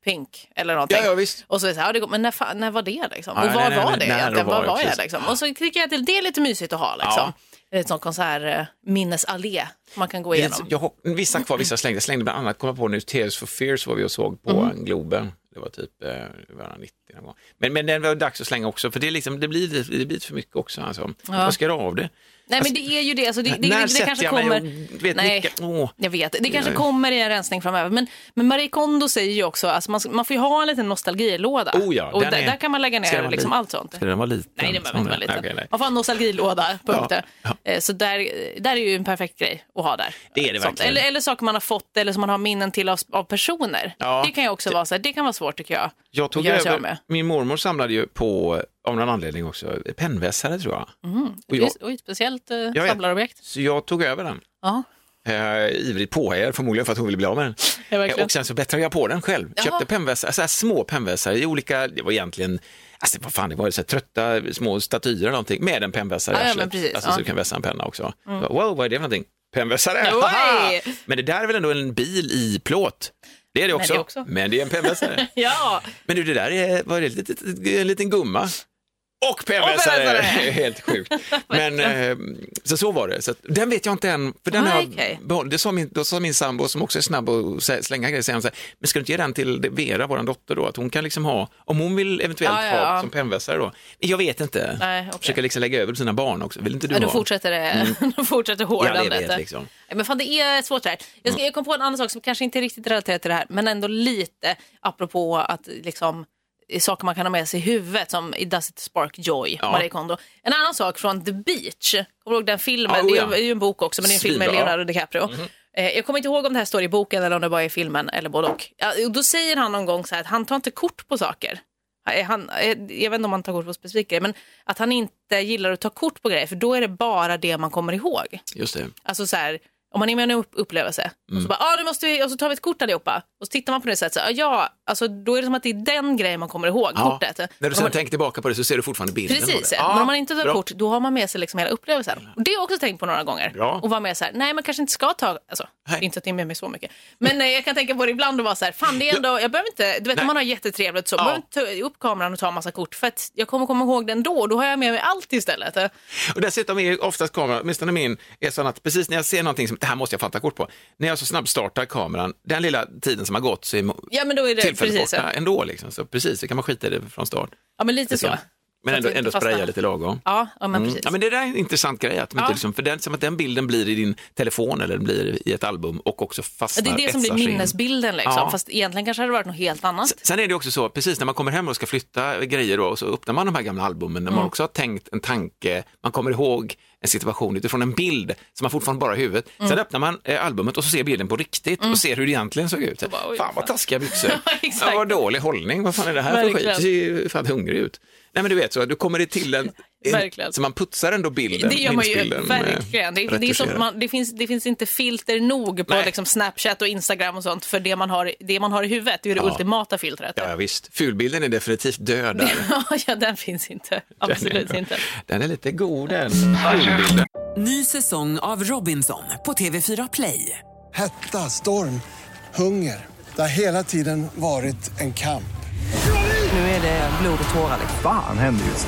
Pink eller någonting. Ja, ja, visst. Och så är det så här, ja, men när, när var det liksom? Ja, och var nej, var nej, det när egentligen? var Var det, var jag precis. liksom? Och så tycker jag att det är lite mysigt att ha liksom. Ett sånt konsertminnesallé man kan gå igenom. Jag, har- vissa kvar, vissa slängde. Jag slängde bland annat, kom jag på nu, Tears for Fears var vi och såg på Mm. Globen. Det var typ eh, det var 90 någon gång. Men, men den var dags att slänga också, för det, är liksom, det, blir, det blir för mycket också. Alltså. Vad ska jag av det? Nej men det är ju det. Alltså, det, det, när det, sätter kanske jag mig kommer... och vet Nej, åh. jag vet. Det kanske Ja. kommer i en rensning framöver. Men, men Marie Kondo säger ju också att man, man får ju ha en liten nostalgilåda. Oh ja, och den där, är- där kan man lägga den ner liksom allt sånt. Ska den vara liten? Nej, det behöver inte vara liten. Nej. Man får ha en nostalgilåda, punkt. Ja, ja. Eh, Så där, där är ju en perfekt grej att ha där. Det är det Sånt. verkligen. Eller, eller saker man har fått eller som man har minnen till av, av personer. Ja. Det kan ju också vara så här, det kan vara svårt tycker jag. Jag tog över, med. min mormor samlade ju på, av någon anledning också, pennvässare tror jag. Och jag, oj, speciellt eh, vet. samlarobjekt. så jag tog över den. Ja, Eh, ivrigt påhejad förmodligen för att hon ville bli av med den. Ja. Eh, och sen så bättrade jag på den själv. Jaha. Köpte pennvässare, så här små pennvässare i olika, det var egentligen, alltså vad fan det var, det så här trötta små statyer eller någonting med en pennvässare i Ja, men precis, Alltså ja. så du kan vässa en penna också. Wow, vad är det för någonting? Pennvässare? Men det där är väl ändå en bil i plåt? Det är det också, det också. men det är en pennvässare. ja. Men du, det där är, var det ett litet, en liten gumma. Och pennvässare! Helt sjukt. Men eh, så, så var det. Så att, den vet jag inte än, för den Ah, har behållit. Det sa min, då sa min sambo som också är snabb sä- slänga grejer, säger så här, men ska du inte ge den till Vera, vår dotter då, att hon kan liksom ha, om hon vill eventuellt Ja, ja, ha ja. som pennvässare då. Jag vet inte. Nej, okej. Försöka liksom lägga över på sina barn också. Vill inte du Ja, då ha? fortsätter det, då fortsätter hårdandet. liksom. Men fan, det är svårt det här. Jag, ska, jag kom på en annan sak som kanske inte riktigt relaterat till det här, men ändå lite apropå att liksom saker man kan ha med sig i huvudet som i Does it spark joy, Ja. Marie Kondo. En annan sak från The Beach, kommer du ihåg den filmen? Det, oh är, ja. ju- är ju en bok också, men det är en film med. Leonardo DiCaprio. Eh, Jag kommer inte ihåg om det här står i boken eller om det bara är i filmen eller både och. Och då säger han någon gång så här att han tar inte kort på saker. Eh, Han, eh, jag vet inte om han tar kort på specifika grejer, men att han inte gillar att ta kort på grejer, för då är det bara det man kommer ihåg. Just det. Alltså så här, om man är med om en upp- upplevelse och Mm. så bara, ah, nu måste vi, och så tar vi ett kort allihopa. Och så tittar man på det sättet, så, ah, ja, alltså då är det som att det är den grejen man kommer ihåg, kortet. När du sen man, tänker tillbaka på det så ser du fortfarande bilden Precis, det. men om man inte tar bra. kort, då har man med sig liksom hela upplevelsen. Och det har jag också tänkt på några gånger. Bra. Och vara med så här, nej man kanske inte ska ta, alltså, Nej. inte att det är med mig så mycket. Men eh, jag kan tänka på det ibland och vara så här, fan det är ändå, jag behöver inte, du vet Nej. om man har jättetrevligt så, Ja. behöver inte upp kameran och ta en massa kort för att jag kommer komma ihåg det ändå och då har jag med mig allt istället. Och dessutom är oftast kameran, åtminstone min, är sån att precis när jag ser någonting som det här måste jag fatta kort på, när jag så snabbt startar kameran, den lilla tiden som har gått så är Ja men då är det tillfället precis borta ändå. Liksom. Så precis, så kan man skita i det från start. Ja men lite så. Men Så att ändå, ändå spraya lite lagom. Ja, ja men Mm. precis. Ja, men det där är en intressant grej, att Ja. liksom, för den, som att den bilden blir i din telefon eller den blir i ett album och också Ja, fastnar, det är det som blir minnesbilden liksom. Ja. Fast egentligen kanske det hade varit något helt annat. Sen är det också så, precis när man kommer hem och ska flytta grejer då, och så öppnar man de här gamla albumen där Mm. man också har tänkt en tanke, man kommer ihåg en situation utifrån en bild som man fortfarande bara har i huvudet. Mm. Sen öppnar man eh, albumet och så ser bilden på riktigt och ser hur det egentligen såg ut. bara, oj, fan vad taskiga byxor, ja, vad dålig hållning, vad fan är det här för skit, det ser ju fan hungrig ut. Nej men du vet så, du kommer det till en, Verkligen. en så man putsar ändå bilden, Det gör man ju eh, verkligen. Det, det, är som, retuscherar. man, det, finns, det finns inte filter nog på liksom Snapchat och Instagram och sånt för det man har, det man har i huvudet. Det är ju det Ja. ultimata filtret. Ja, ja visst, fulbilden är definitivt död där. ja, den finns inte. Absolut inte. Den är lite god den, fulbilden. Ny säsong av Robinson på TV4 Play. Hetta, storm, hunger. Det har hela tiden varit en kamp. Nu är det blod och tårar. liksom. Fan händer just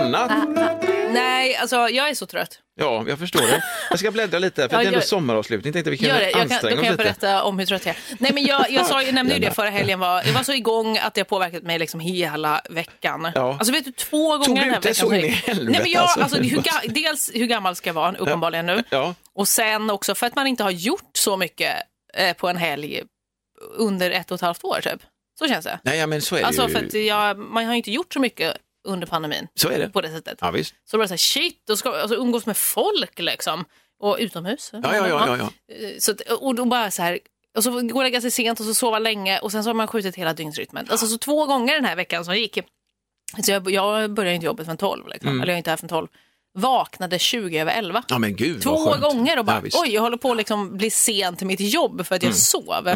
Annat? Nej, alltså jag är så trött. Ja, jag förstår det. Jag ska bläddra lite, för Ja, det är ändå gör- sommaravslutning. Tänkte vi kan Gör det. Jag kan, då kan jag berätta om hur trött jag är. Nej, men jag, jag, sa, jag nämnde ju det förra helgen. Var, jag var så igång att det har påverkat mig liksom hela veckan. Ja. Alltså vet du, två gånger du den här ut det veckan. så in i Nej, helvete, men jag, alltså? alltså, hur, ga- dels hur gammal ska jag vara, uppenbarligen nu. Ja. Och sen också för att man inte har gjort så mycket eh, på en helg under ett och ett halvt år typ. Så känns det. Nej, men så är det Alltså ju. för att jag, man har inte gjort så mycket under pandemin. Så är det. På det sättet. Ja, visst. Så bara så här, shit, då ska alltså, umgås med folk liksom. Och utomhus. Ja, ja, ja, ja. Eh, Så, och då bara så här, och så går och lägga sig sent och så sova länge och sen så har man skjutit hela dygnsrytmen. Alltså så två gånger den här veckan som gick. Så jag, jag började inte jobbet från 12, liksom. Mm. eller jag är inte här från 12. Vaknade 20 över 11. Ja, men gud Två gånger och bara, Ja, oj, jag håller på att liksom bli sen till mitt jobb för att jag sov.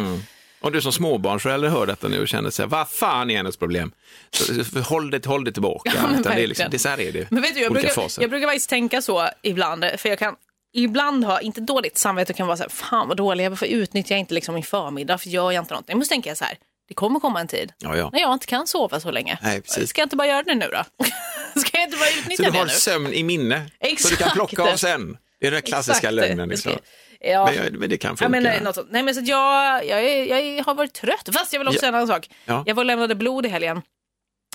Och du som småbarnsförälder hör detta nu och känner sig, vad fan är hennes problem? Så, så, håll, det, håll det tillbaka. Ja, Utan det, är liksom, det, så här är det. Men vet du, jag brukar, faser. jag brukar faktiskt tänka så ibland, för jag kan ibland ha, inte dåligt samvete, och kan vara så här, fan vad dålig, varför utnyttjar jag inte liksom min förmiddag, för gör jag inte någonting? Men så tänker jag så här, det kommer komma en tid Ja, ja. när jag inte kan sova så länge. Nej, precis. Ska jag inte bara göra det nu då? Ska jag inte bara Så utnyttja du det har nu? sömn i minne, så du Exakt. kan plocka av sen. Det är den klassiska Exakt. lögnen. Liksom. Ja. Men, jag- men det kan funka. men, nej, något sånt. nej, men så jag, jag, jag har varit trött. Fast jag vill också säga en annan sak. Ja. Jag var och lämnade blod i helgen.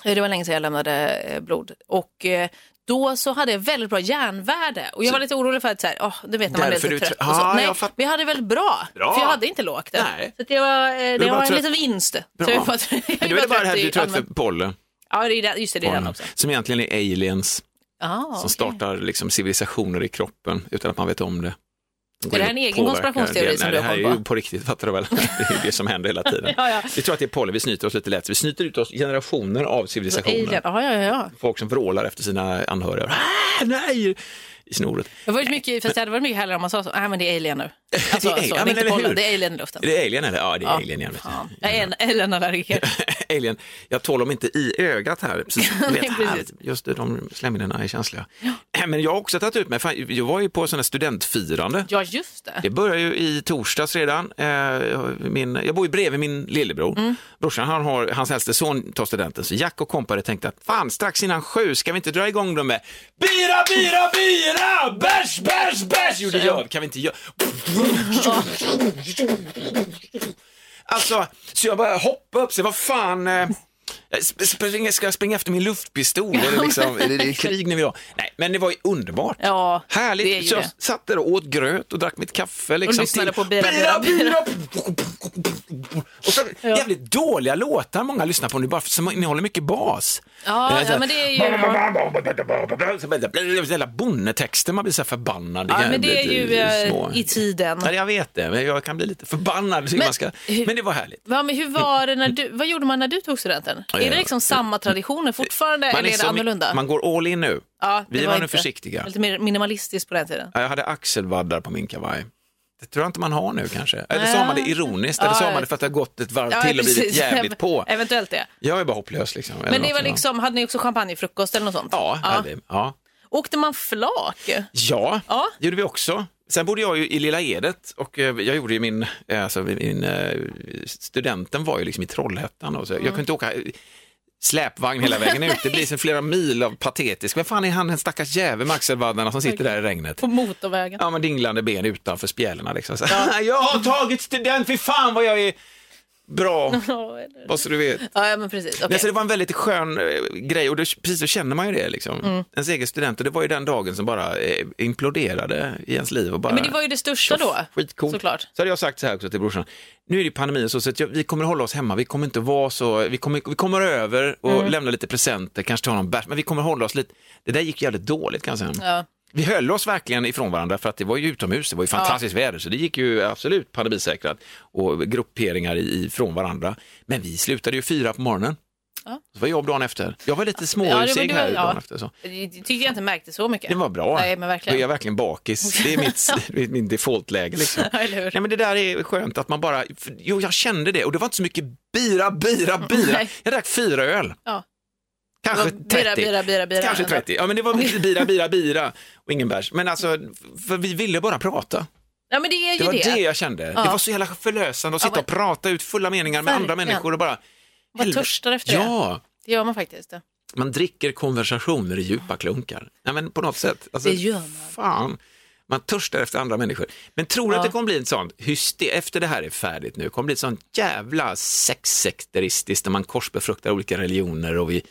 Eh, Det var länge sedan jag lämnade eh, blod. Och eh, då så hade jag väldigt bra järnvärde. Och jag var lite orolig för att, så här, åh, du vet när man är lite trött. tr- och så. Ah, Nej, jag fatt- men jag hade väldigt bra. Bra. För jag hade inte lågt. det. Nej. Så det var, eh, det var en trött. liten vinst. Bra. Så jag var, jag Men då är det bara det här du är trött för pollen. Ja, det är, den- just det, det är den också. som egentligen är aliens Ah, som okej. startar liksom civilisationer i kroppen utan att man vet om det. Är det in en egen konspirationsteori det. som Nej, du det har här är koll ju på? på riktigt, fattar du väl? Det är det som händer hela tiden. Ja, ja. Vi tror att det är pollen, vi snyter oss lite lätt. Vi snyter ut oss generationer av civilisationer. Ja, ja, ja. Folk som vrålar efter sina anhöriga. Ah, nej! I snoret. Det var mycket, fast det hade varit mycket hellre om man sa så, nej men det är alien nu. Alltså, Det är- så, ja, det är inte pollen, det är alien i luften. Är det alien eller? Ja, det är Ja, alien. Vet. Fan. Jag är en alienallergiker. alien. Jag tål dem inte i ögat här. Precis, vet, här. Just det, de slemhinnorna är känsliga. Äh, Men jag har också tagit ut mig. Fan, jag var ju på sådana studentfirande. Ja, just det. Det börjar ju i torsdags redan. Eh, Min, jag bor ju bredvid min lillebror. Mm. Brorsan, han har, hans äldste son tar studenten, så Jack och kompare tänkte att fan, strax innan sju ska vi inte dra igång dem med bira, bira, bira, bärs, bärs, bärs. Gör vi. Kan vi inte göra? Alltså, så jag bara hoppade upp, så vad fan, eh, springa, ska jag springa efter min luftpistol? Eller liksom, är det, är krig när vi har? Nej, men det var ju underbart. Ja, det är Härligt. ju Så jag det. satt där och åt gröt och drack mitt kaffe. Liksom, lyssnade till- på Bira, Bira, Bira. Och så jävligt dåliga låtar många lyssnar på nu, bara för, som innehåller mycket bas. Ja, Eh, ja men det är ju... Jävla bonnetexter, man blir så här förbannad. Ja, men det är ju eh, små. i tiden. Ja, jag vet det, men jag kan bli lite förbannad. Men, Men- man ska... men det var härligt. Ja, men hur var det när du, vad gjorde man när du tog studenten? Ja, Är det ja. liksom samma traditioner fortfarande Man eller är det annorlunda? Man går all in nu. ja, vi var nu inte- försiktiga. Lite mer minimalistiskt på den tiden. Ja, Jag hade axelvaddar på min kavaj. Det tror jag inte man har nu kanske. Eller Nej. sa man det ironiskt, eller Ja, sa jag man det för att det har gått ett varv Ja, till och blivit jävligt på. Eventuellt det. Jag är bara hopplös liksom. Men det var liksom, hade ni också champagnefrukost eller något sånt? Ja, hade vi. ja. Åkte man flak? Ja, Ja. det gjorde vi också. Sen bodde jag ju i Lilla Edet och eh, jag gjorde ju min, eh, alltså min, eh, studenten var ju liksom i Trollhättan och så. jag kunde inte åka släpvagn hela vägen ut, det blir så flera mil av patetisk. Vem fan är han den stackars jävel med axelvaddarna som sitter där i regnet? På motorvägen? Ja, men dinglande ben utanför spjälorna liksom. Så, jag har tagit student, fy fan vad jag är bra, vad så du vet. Ja, men precis. Okej. Nej, så det var en väldigt skön eh, grej och det, precis så känner man ju det. Liksom. Mm. Ens egen student och det var ju den dagen som bara eh, imploderade i ens liv. Och bara, Men det var ju det största då, Skitcoolt. såklart. Så hade jag sagt så här också till brorsan. Nu är det pandemi och så, så att jag, vi kommer hålla oss hemma. Vi kommer inte vara så, vi kommer, vi kommer över och Mm. lämna lite presenter, kanske ta någon bärs, men vi kommer hålla oss lite. Det där gick jävligt dåligt kan jag säga. Ja. Vi höll oss verkligen ifrån varandra för att det var ju utomhus, det var ju fantastiskt väder så det gick ju absolut pandemisäkrat och grupperingar ifrån varandra. Men vi slutade ju fyra på morgonen. Så var jobb dagen efter. Jag var lite Ja, det var här ja. dagen efter. Så. Det tyckte jag inte märkte så mycket. Det var bra. Nej, men verkligen. Då är jag verkligen bakis. Det är mitt, det min defaultläge. Liksom. Ja? Nej, men det där är skönt att man bara, jo jag kände det och det var inte så mycket bira, bira, bira. Nej. Jag drack fyra öl. Ja. Kanske Det var bira, 30. bira, bira, bira. Kanske 30. Ja men det var lite bira, bira, bira och ingen bärs. Men alltså, för vi ville bara prata. Ja, men det är ju Det var det. det jag kände. Det var så jävla förlösande att sitta Ja, och prata ut fulla meningar med andra människor och bara... Helvete. törstar efter det. Ja, Det gör man faktiskt. man dricker konversationer i djupa klunkar. Ja, men på något sätt. Alltså, Det gör man. Fan, man törstar efter andra människor. Men tror du Ja. att det kommer bli ett sånt, hyste, efter det här är färdigt nu, kommer bli ett sånt jävla sexsekteristiskt där man korsbefruktar olika religioner och vi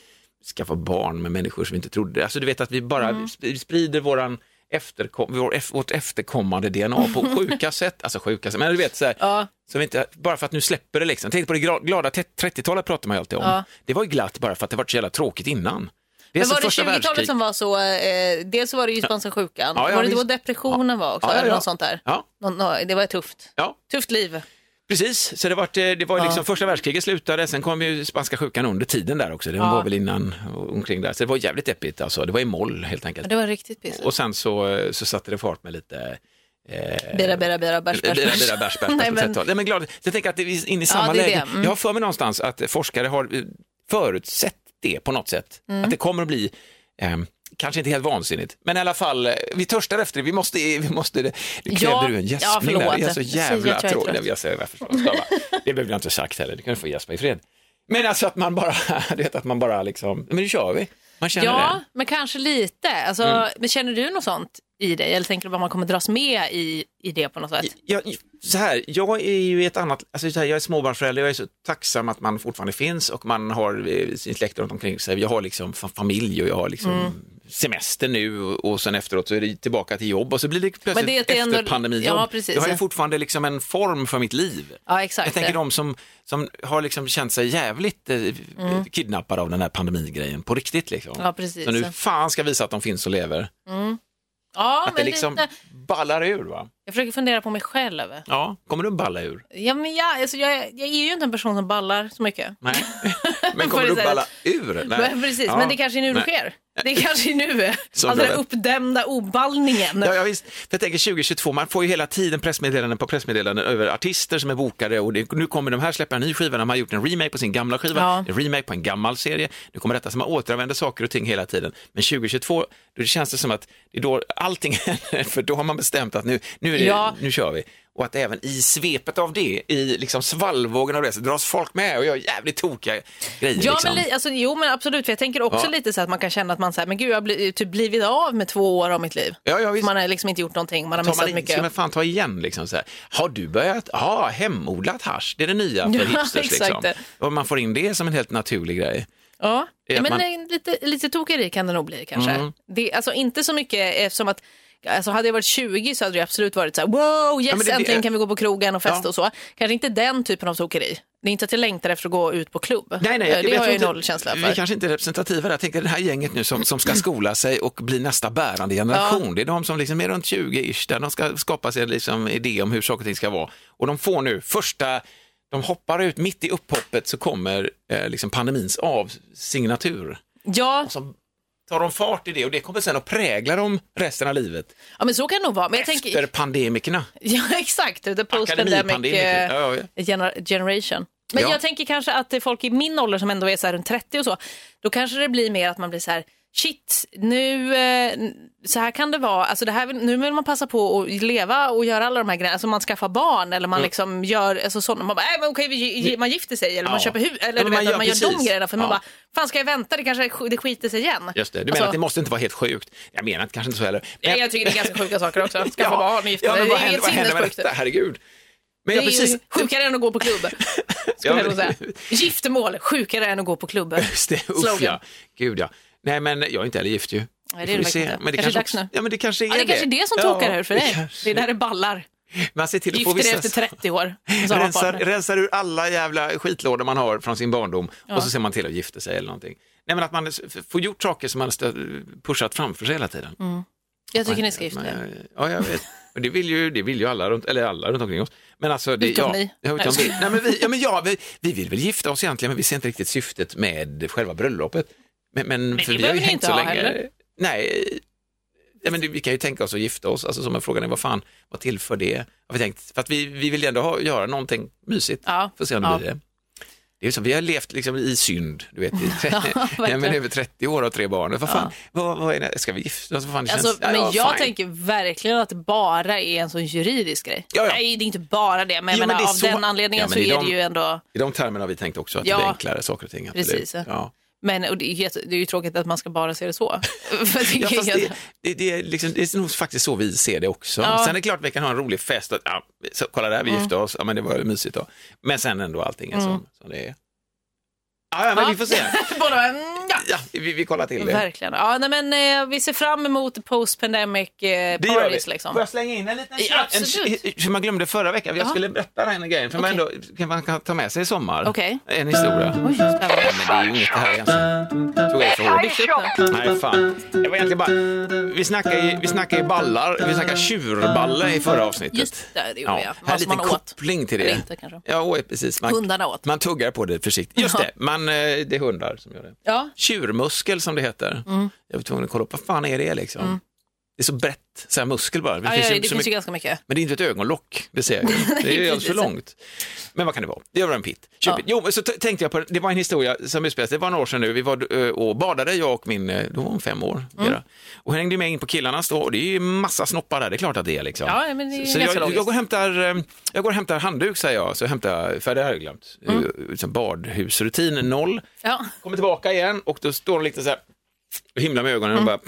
skaffar barn med människor som vi inte trodde. Alltså du vet att vi bara Mm. sprider våran efterkom, vår, vårt efterkommande DNA på sjuka sätt, alltså sjuka sätt, men du vet så här, Ja. vi inte, bara för att nu släpper det liksom. Tänk på det glada te- 30-talet pratar man ju alltid om. Ja. Det var ju glatt bara för att det var så jävla tråkigt innan. Det Men som var det första 20-talet världskrig. som var så, eh, dels så var det ju spanska sjukan, Ja, ja, var det då depressionen var också, Ja, ja, eller ja. något sånt där? Ja. Nå, nå, det var tufft. Ja, Tufft liv. Precis. Så det var, det var liksom första världskriget slutade, sen kom ju spanska sjukan under tiden där också. Den Ja. var väl innan omkring där. Så det var jävligt deppigt alltså. Det var i moll helt enkelt. Ja, det var riktigt piss. Och sen så, så satte det fart med lite eh, Bira, bira, bira, bärs, bärs, Bira, bira, bärs, bärs, Nej, men- men... Nej, men glad. Jag tänker att det är inne i samma är läge. Mm. Jag har för mig någonstans att forskare har eh, förutsett det på något sätt. Mm. Att det kommer att bli, eh, kanske inte helt vansinnigt, men i alla fall, eh, vi törstar efter det. Vi måste, vi måste det. Nu krävde Ja, du en ja, gäspning förlåt. där. Det är så Jag jävla jag tråkigt. trött. Jag säger varför. Jag bara, Det behöver jag inte ha sagt heller. Du kan få gäspa i fred. Men alltså att man bara, du vet att man bara liksom, men nu kör vi. Man känner Ja, det. men kanske lite. Alltså, Mm. Men känner du något sånt i dig? Eller tänker du att man kommer dras med i, i det på något sätt? jag, så här, jag är ju ett annat, alltså så här, jag är småbarnsförälder, jag är så tacksam att man fortfarande finns och man har eh, sin släkt runt omkring sig. Jag har liksom fa- familj och jag har liksom Mm. Semester nu och, sen efteråt så är det tillbaka till jobb och så blir det plötsligt det efter ändå- pandemijobb. ja, precis. jag har ju fortfarande liksom en form för mitt liv. Ja, exakt. Jag tänker de som, som har liksom känt sig jävligt eh, kidnappade av den här pandemigrejen på riktigt. Liksom. Mm. Ja, precis. Så nu fan ska visa att de finns och lever. Ja, Att det liksom lite. ballar ur va? Jag försöker fundera på mig själv. Ja, kommer du balla ur? Ja, men jag, alltså, jag, jag är ju inte en person som ballar så mycket. Nej, men kommer du balla ur? Nej. Men, precis, Ja. men det kanske är nu det sker. Det är kanske är nu. Så alltså den uppdämda oballningen. Ja, ja, visst. För jag tänker 2022, man får ju hela tiden pressmeddelanden på pressmeddelanden över artister som är bokade och det, nu kommer de här släppa en ny skiva, de har gjort en remake på sin gamla skiva, Ja. en remake på en gammal serie, nu kommer detta som man återanvänder saker och ting hela tiden. Men 2022, då känns det som att det är då allting händer, för då har man bestämt att nu, nu, är det, Ja. nu kör vi. Och att även i svepet av det, i liksom svallvågen av det, så dras folk med och gör jävligt tokiga grejer. Ja, liksom. men, alltså, jo, men absolut. För jag tänker också Ja. lite så att man kan känna att man säger, men gud, jag har bli, typ blivit av med två år av mitt liv. Ja, ja. Man har liksom inte gjort någonting, man har tar missat man mycket. ska man fan ta igen liksom så här. Har du börjat, ja, hemodlat hasch, det är det nya för Ja, hipsters exakt. liksom. Och man får in det som en helt naturlig grej. Ja, men man- är lite, lite tokeri kan det nog bli kanske. Mm. Det, alltså inte så mycket eftersom att Alltså hade jag varit 20 så hade det absolut varit så här, wow, yes, men det- det- äntligen kan vi gå på krogen och festa Ja. och så. Kanske inte den typen av tokeri. Det är inte att jag längtar efter att gå ut på klubb. Nej, nej, Eh, jag, det jag har jag ju inte- noll känsla Vi för. kanske inte är representativa där. Jag tänker det här gänget nu som, som ska skola sig och bli nästa bärande generation. Det är de som liksom är runt 20-ish, där de ska skapa sig liksom idé om hur saker och ting ska vara. Och de får nu första, de hoppar ut mitt i upphoppet så kommer eh, liksom pandemins avsignatur. Ja, Så tar de fart i det och det kommer sen att prägla dem resten av livet. ja, men så kan det nog vara. Men jag Efter tänker, pandemikerna. ja, exakt, the post-pandemic eh, Ja, ja. gener- generation. Men Ja. jag tänker kanske att folk i min ålder som ändå är så här runt 30 och så, då kanske det blir mer att man blir så här, shit, nu, eh, så här kan det vara, alltså det här, nu vill man passa på att leva och göra alla de här grejerna, alltså man skaffar barn eller man liksom gör, alltså sådana, man bara, äh, men okej, vi, man gifter sig eller man Ja. köper hus, eller Ja, men man vet, gör man gör de grejerna, för man Ja. bara, fan ska jag vänta, det kanske det skiter sig igen. Just det, du Alltså, menar att det måste inte vara helt sjukt? Jag menar kanske inte så heller. Ja, jag tycker det är ganska sjuka saker också. Skaffa barn, gifta ja, sig. men Det är händer, helt sinnessjukt. Herregud. Men Det är precis... ju sjukare än att gå på klubb. Skulle Ja, men-. Giftermål, sjukare än att gå på klubb. Just det, Slogan. ja. Gud ja. Nej men jag är inte heller gift ju. Nej, det är du se. inte. Men det Kanske kanske, dags nu. Ja men det kanske är Ja, det är kanske är det som tokar ur för dig. kanske- Det är där det ballar. Man ser till att få Gifter dig vissa... efter 30 år. man Rensar, rensar ur alla jävla skitlådor man har från sin barndom Ja. och så ser man till att gifta sig eller någonting. Nej men att man får gjort saker som man pushat framför sig hela tiden. Mm. Jag tycker ni ska gifta er. Ja, jag vet. Och det vill ju, det vill ju alla runt, eller alla runt omkring oss. Men alltså, det, Utom ja, ni. Ja, utom Nej, vi. Nej, men vi, ja, men ja, vi, vi vill väl gifta oss egentligen, men vi ser inte riktigt syftet med själva bröllopet. Men, men, det för vi har ju hängt så länge. heller. Nej, ja, men vi kan ju tänka oss att gifta oss, alltså som en frågan är vad fan, vad tillför det? Har vi tänkt, för att vi, vi vill ju ändå ha, göra någonting mysigt, Ja, får se om det ja. blir det. Det är så, vi har levt liksom i synd, du vet, i nej, men över 30 år och tre barn. Vad fan, vad, vad är det? Ska vi gifta oss? Alltså, känns, ja, men ja, jag fine. tänker verkligen att det bara är en sån juridisk grej. Ja, ja. Nej, det är inte bara det, men, Jo, men det är av så- den anledningen Ja, men så i är de- det ju ändå... I de termerna har vi tänkt också att Ja. det blir enklare saker och ting. Precis. Ja. Men och det, är jätte, det är ju tråkigt att man ska bara se det så. Ja, fast det, det, det, är liksom, det är nog faktiskt så vi ser det också. Ja. Sen är det klart att vi kan ha en rolig fest. Och, ja, så, kolla där, vi Mm. gifte oss. Ja, men det var mysigt då. Men sen ändå allting är som, som det är. Ja, ja, men vi får se. Mm, ja. Ja, vi, vi kollar till det. Verkligen. Ja, nej, men, eh, vi ser fram emot the post-pandemic eh, Det gör vi. parties. Liksom. Får jag slänga in en liten Ja, en, absolut. Som man glömde förra veckan. Jag Ja. skulle berätta den här grejen. För man, ändå, kan man kan ta med sig i sommar. Okej. En historia. Oj, spännande. Ja, men det är ju inget det här egentligen. Tog jag för hårt. Nej, fan. Det var egentligen bara, vi snackade ju, vi snackade ju ballar, vi snackade tjurballe i förra avsnittet. Just det, det gjorde jag. Här Vad är som lite man åt. koppling till det. Eller inte, kanske. Ja, precis. Man, Hundarna åt. man tuggar på det försiktigt. Just Ja. det, man, eh, det är hundar som gör det. Ja. Tjurmuskel som det heter. Mm. Jag var tvungen att kolla upp, vad fan är det liksom? Det är så brett, så här muskel bara. Ja, ja, ju det finns mycket- ju ganska mycket. men det är inte ett ögonlock, det ser jag ju. Det är ju alldeles för långt. Men vad kan det vara? Det var en pitt. Tjurpitt. Jo, men så tänkte jag på, det var en historia som utspelade sig, det var några år sedan nu, vi var eh, och badade, jag och min, eh, då var hon fem år, Mm. Vera. Och hängde med in på killarnas då, och det är ju massa snoppar där, det är klart att det är liksom. Ja, men det är så jag, jag, går och hämtar, eh, jag går och hämtar handduk, säger jag, så hämtar jag, för det har jag glömt, mm. badhusrutin noll. Ja. Kommer tillbaka igen och då står hon lite så här och himlar med ögonen och bara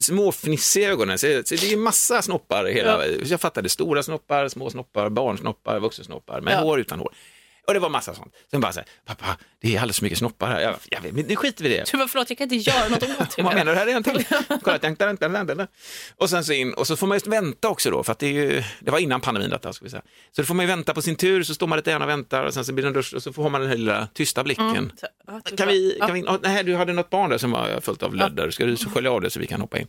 småfnissig i ögonen. Så, så det är massa snoppar. Hela, Jag fattade stora snoppar, små snoppar, barnsnoppar, vuxensnoppar med Ja. hår utan hår. Och det var massa sånt. Sen bara så här, pappa, det är alldeles för mycket snoppar här. Jag, jag vet, men nu skiter vi i det. Du bara, förlåt, jag kan inte göra något åt det. Vad menar du? Här är en till. Kolla, tänk, tänk, tänk, tänk, tänk. Och sen så in, och så får man just vänta också då, för att det, är ju, det var innan pandemin detta, ska vi säga. Så då får man ju vänta på sin tur, så står man lite grann och väntar och sen så blir det en dusch och så får man den här lilla tysta blicken. Ja, typ Kan vi, kan vi, oh, nej, du hade något barn där som var fullt av lödder, ska du skölja av det så vi kan hoppa in?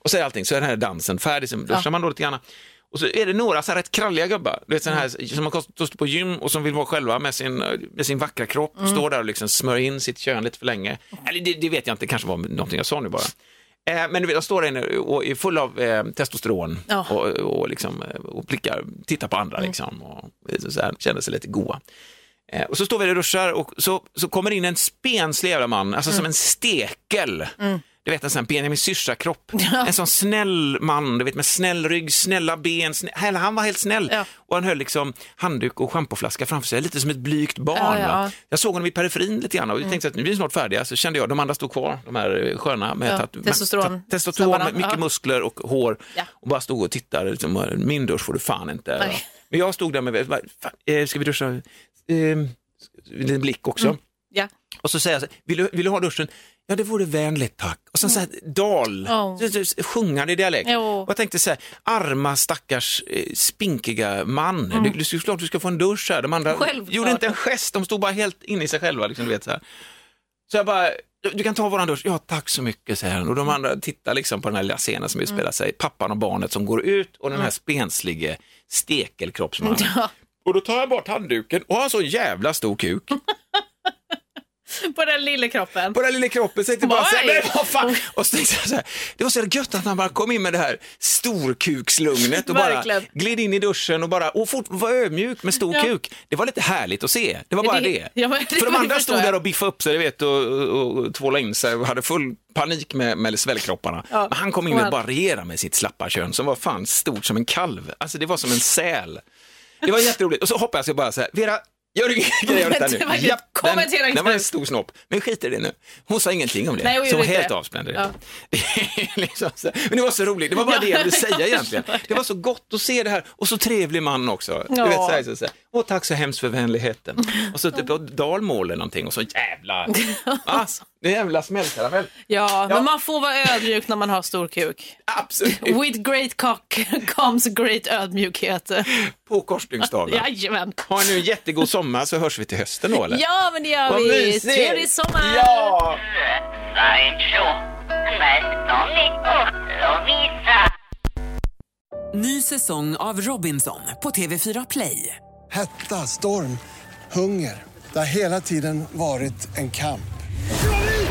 Och så är allting, så är den här dansen färdig, så duschar man då lite grann. Och så är det några så här rätt kralliga gubbar, du vet sådana här som har stått på gym och som vill vara själva med sin, med sin vackra kropp, står där och liksom smörjer in sitt kön lite för länge. Eller det, det vet jag inte, kanske var någonting jag sa nu bara. Eh, men du vet, jag står där inne och är full av eh, testosteron Ja. och, och, liksom, eh, och blickar, tittar på andra liksom, och så här, känner sig lite goa. Eh, och så står vi och duschar och så, så kommer in en spenslig jävla man, alltså som en stekel. Du vet en sån här Benjamin Syrsa-kropp. En sån snäll man, du vet med snäll rygg, snälla ben. Snä... Han var helt snäll. Ja. Och han höll liksom handduk och schampoflaska framför sig, lite som ett blygt barn. Ja, ja. Jag såg honom i periferin lite grann och tänkte att nu blir vi snart färdiga. Så kände jag, de andra stod kvar, de här eh, sköna med Ja, testosteron. testosteron med mycket Ja. muskler och hår. Ja. Och bara stod och tittade, liksom, min dusch får du fan inte. Nej. Men jag stod där med, fan, eh, ska vi duscha? Eh, en blick också. Mm. Ja. Och så säger jag vill du, vill du ha duschen? Ja, det vore vänligt tack. Och sen så här, dal, Oh. sjungande i dialekt. Jo. Och jag tänkte så här, arma stackars eh, spinkiga man, du, du, ska- klart du ska få en dusch här. De andra Mm. Självklart. gjorde inte en gest, de stod bara helt inne i sig själva. Liksom, du vet, så, här. så jag bara, du, kan ta våran dusch. Ja, tack så mycket, säger han. Och de andra tittar liksom på den här lilla scenen som utspelar sig. Pappan och barnet som går ut och den här spenslige stekelkroppsmannen. Ja. Och då tar jag bort handduken och har så jävla stor kuk. På den lilla kroppen. på den lilla kroppen. Så tänkte bara, så här, men vad fan? Och så tänkte jag så här, det var så gött att han bara kom in med det här storkukslugnet och bara gled in i duschen och bara och fort, var ödmjuk med stor Ja. kuk. Det var lite härligt att se. Det var bara Det- det. ja, det- För de andra stod jag. där och biffade upp sig du vet, och, och, och tvålade in sig och hade full panik med, med svällkropparna. Ja. Men han kom in Och bara regerade med sitt slappa kön som var fan stort som en kalv. Alltså det var som en säl. Det var jätteroligt. Och så hoppas jag bara så här, Vera, gör ingen grej av detta nu. Var- kommentera den, inte den var en stor snopp, men skit i det nu. Hon sa ingenting om det, Nej, så hon var helt avspänd Ja. liksom men det var så roligt, det var bara det jag ville säga egentligen. Det var så gott att se det här och så trevlig man också. Du Ja. vet, så här, så, så här. Åh, tack så hemskt för vänligheten. Och så typ dalmål eller någonting och så jävla, ah, det är jävla smällkaramell. Ja, Ja. men man får vara ödmjuk när man har stor kuk. Absolut, With great cock comes great ödmjukhet. på korsstygnsdagen. Jajamän. Ha nu en jättegod sommar så hörs vi till hösten då eller? Ja, men det gör Vad vi. mysigt. Trevlig sommar! Ja! Ny säsong av Robinson på TV4 Play. Hetta, storm, hunger. Det har hela tiden varit en kamp.